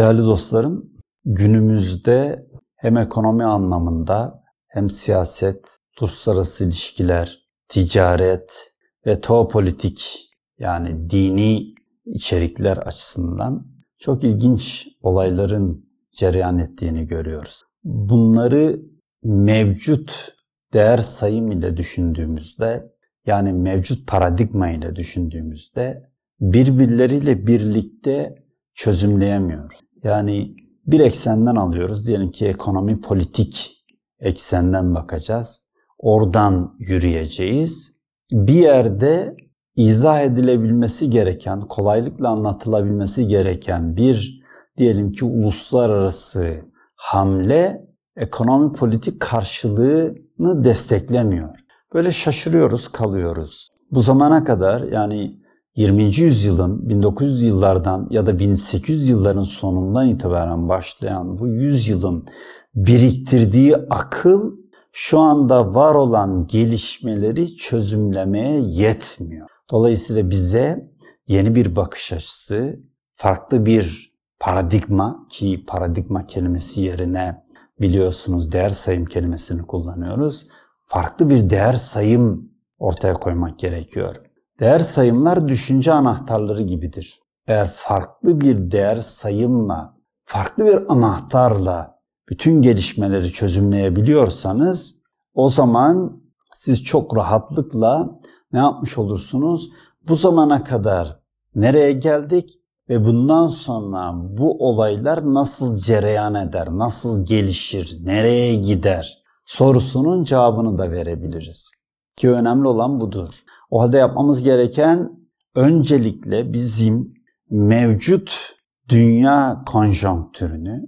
Değerli dostlarım, günümüzde hem ekonomi anlamında hem siyaset, uluslararası ilişkiler, ticaret ve teopolitik yani dini içerikler açısından çok ilginç olayların cereyan ettiğini görüyoruz. Bunları mevcut değer sayım ile düşündüğümüzde yani mevcut paradigma ile düşündüğümüzde birbirleriyle birlikte çözümleyemiyoruz. Yani bir eksenden alıyoruz. Diyelim ki ekonomi politik eksenden bakacağız. Oradan yürüyeceğiz. Bir yerde izah edilebilmesi gereken, kolaylıkla anlatılabilmesi gereken bir diyelim ki uluslararası hamle ekonomi politik karşılığını desteklemiyor. Böyle şaşırıyoruz, kalıyoruz. Bu zamana kadar yani 20. yüzyılın 1900 yıllardan ya da 1800 yılların sonundan itibaren başlayan bu yüzyılın biriktirdiği akıl şu anda var olan gelişmeleri çözümlemeye yetmiyor. Dolayısıyla bize yeni bir bakış açısı, farklı bir paradigma ki paradigma kelimesi yerine biliyorsunuz değer sayım kelimesini kullanıyoruz. Farklı bir değer sayım ortaya koymak gerekiyor. Değer sayımlar düşünce anahtarları gibidir. Eğer farklı bir değer sayımla, farklı bir anahtarla bütün gelişmeleri çözümleyebiliyorsanız o zaman siz çok rahatlıkla ne yapmış olursunuz? Bu zamana kadar nereye geldik ve bundan sonra bu olaylar nasıl cereyan eder, nasıl gelişir, nereye gider sorusunun cevabını da verebiliriz. Ki önemli olan budur. O halde yapmamız gereken öncelikle bizim mevcut dünya konjonktürünü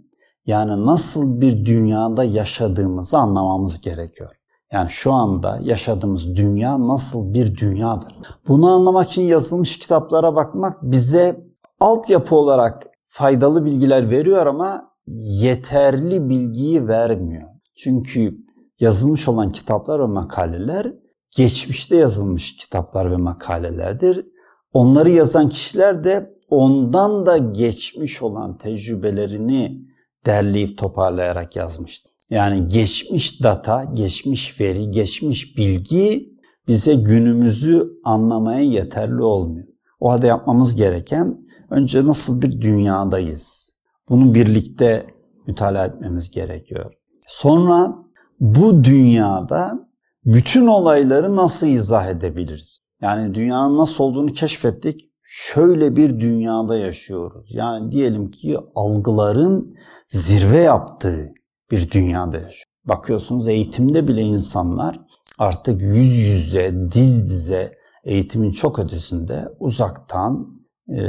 yani nasıl bir dünyada yaşadığımızı anlamamız gerekiyor. Yani şu anda yaşadığımız dünya nasıl bir dünyadır? Bunu anlamak için yazılmış kitaplara bakmak bize altyapı olarak faydalı bilgiler veriyor ama yeterli bilgiyi vermiyor. Çünkü yazılmış olan kitaplar ve makaleler geçmişte yazılmış kitaplar ve makalelerdir. Onları yazan kişiler de ondan da geçmiş olan tecrübelerini derleyip toparlayarak yazmıştır. Yani geçmiş data, geçmiş veri, geçmiş bilgi bize günümüzü anlamaya yeterli olmuyor. O halde yapmamız gereken önce nasıl bir dünyadayız? Bunu birlikte mütalaa etmemiz gerekiyor. Sonra bu dünyada bütün olayları nasıl izah edebiliriz? Yani dünyanın nasıl olduğunu keşfettik. Şöyle bir dünyada yaşıyoruz. Yani diyelim ki algıların zirve yaptığı bir dünyada yaşıyor. Bakıyorsunuz eğitimde bile insanlar artık yüz yüze, diz dize eğitimin çok ötesinde uzaktan e,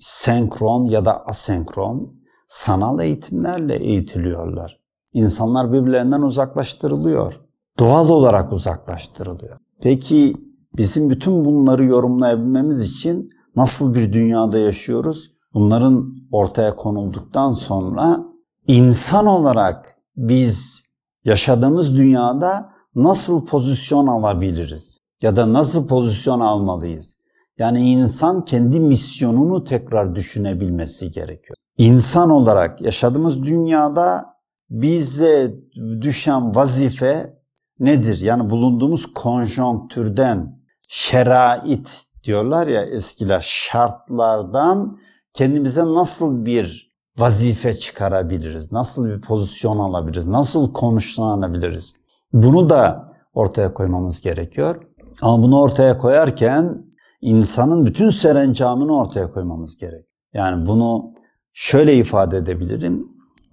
senkron ya da asenkron sanal eğitimlerle eğitiliyorlar. İnsanlar birbirlerinden uzaklaştırılıyor. Doğal olarak uzaklaştırılıyor. Peki bizim bütün bunları yorumlayabilmemiz için nasıl bir dünyada yaşıyoruz? Bunların ortaya konulduktan sonra insan olarak biz yaşadığımız dünyada nasıl pozisyon alabiliriz? Ya da nasıl pozisyon almalıyız? Yani insan kendi misyonunu tekrar düşünebilmesi gerekiyor. İnsan olarak yaşadığımız dünyada bize düşen vazife nedir? Yani bulunduğumuz konjonktürden, şerait diyorlar ya eskiler, şartlardan kendimize nasıl bir vazife çıkarabiliriz? Nasıl bir pozisyon alabiliriz? Nasıl konuşlanabiliriz? Bunu da ortaya koymamız gerekiyor. Ama bunu ortaya koyarken insanın bütün serencamını ortaya koymamız gerek. Yani bunu şöyle ifade edebilirim.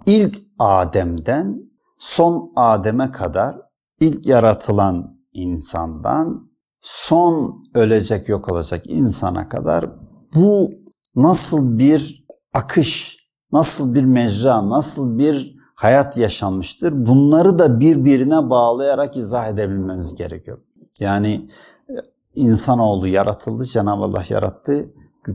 İlk Adem'den son Adem'e kadar ilk yaratılan insandan son ölecek yok olacak insana kadar bu nasıl bir akış, nasıl bir mecra, nasıl bir hayat yaşanmıştır. Bunları da birbirine bağlayarak izah edebilmemiz gerekiyor. Yani e, insanoğlu yaratıldı, Cenab-ı Allah yarattı.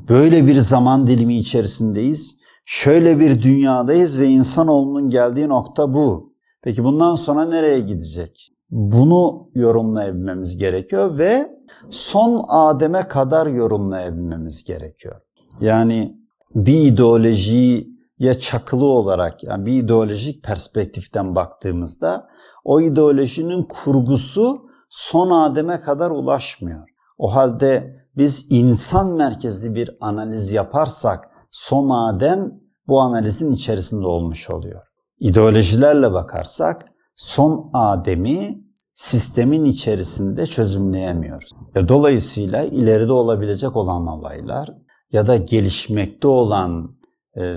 Böyle bir zaman dilimi içerisindeyiz. Şöyle bir dünyadayız ve insanoğlunun geldiği nokta bu. Peki bundan sonra nereye gidecek? Bunu yorumlayabilmemiz gerekiyor ve son Adem'e kadar yorumlayabilmemiz gerekiyor. Yani bir ideolojiyi ya çakılı olarak yani bir ideolojik perspektiften baktığımızda o ideolojinin kurgusu son Adem'e kadar ulaşmıyor. O halde biz insan merkezli bir analiz yaparsak son Adem bu analizin içerisinde olmuş oluyor. İdeolojilerle bakarsak son Adem'i sistemin içerisinde çözümleyemiyoruz. Dolayısıyla ileride olabilecek olan olaylar ya da gelişmekte olan e,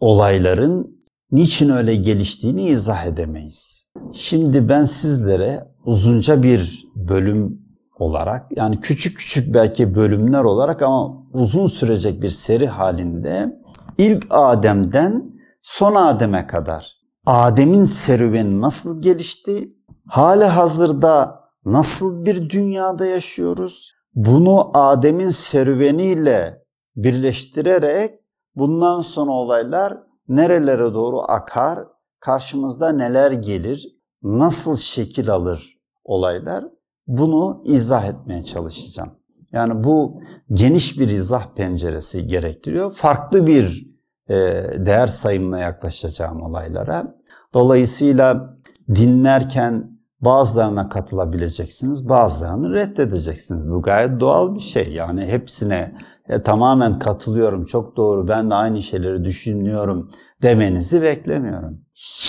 olayların niçin öyle geliştiğini izah edemeyiz. Şimdi ben sizlere uzunca bir bölüm olarak yani küçük küçük belki bölümler olarak ama uzun sürecek bir seri halinde ilk Adem'den son Adem'e kadar Adem'in serüveni nasıl gelişti? Hali hazırda nasıl bir dünyada yaşıyoruz? Bunu Adem'in serüveniyle birleştirerek bundan sonra olaylar nerelere doğru akar, karşımızda neler gelir, nasıl şekil alır olaylar bunu izah etmeye çalışacağım. Yani bu geniş bir izah penceresi gerektiriyor. Farklı bir değer sayımına yaklaşacağım olaylara. Dolayısıyla dinlerken bazılarına katılabileceksiniz, bazılarını reddedeceksiniz. Bu gayet doğal bir şey. Yani hepsine e, tamamen katılıyorum, çok doğru, ben de aynı şeyleri düşünüyorum demenizi beklemiyorum.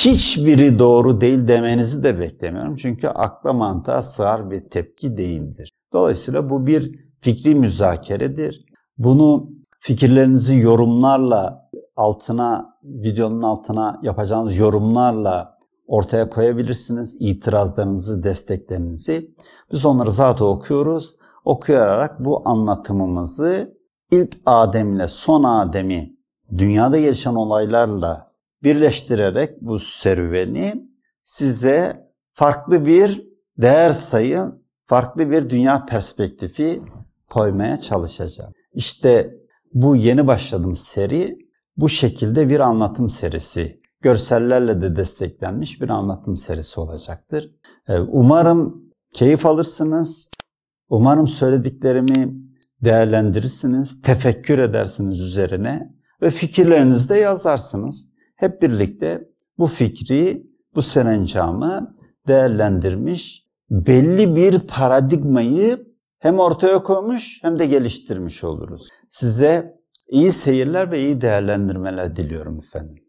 Hiçbiri doğru değil demenizi de beklemiyorum. Çünkü akla mantığa sığar bir tepki değildir. Dolayısıyla bu bir fikri müzakeredir. Bunu fikirlerinizi yorumlarla altına, videonun altına yapacağınız yorumlarla ortaya koyabilirsiniz. İtirazlarınızı, desteklerinizi. Biz onları zaten okuyoruz. Okuyarak bu anlatımımızı ilk Adem ile son Adem'i dünyada gelişen olaylarla birleştirerek bu serüveni size farklı bir değer sayı, farklı bir dünya perspektifi koymaya çalışacağım. İşte bu yeni başladığım seri bu şekilde bir anlatım serisi. Görsellerle de desteklenmiş bir anlatım serisi olacaktır. Ee, umarım keyif alırsınız. Umarım söylediklerimi değerlendirirsiniz, tefekkür edersiniz üzerine ve fikirlerinizi de yazarsınız. Hep birlikte bu fikri, bu serencamı değerlendirmiş, belli bir paradigmayı hem ortaya koymuş hem de geliştirmiş oluruz. Size iyi seyirler ve iyi değerlendirmeler diliyorum efendim.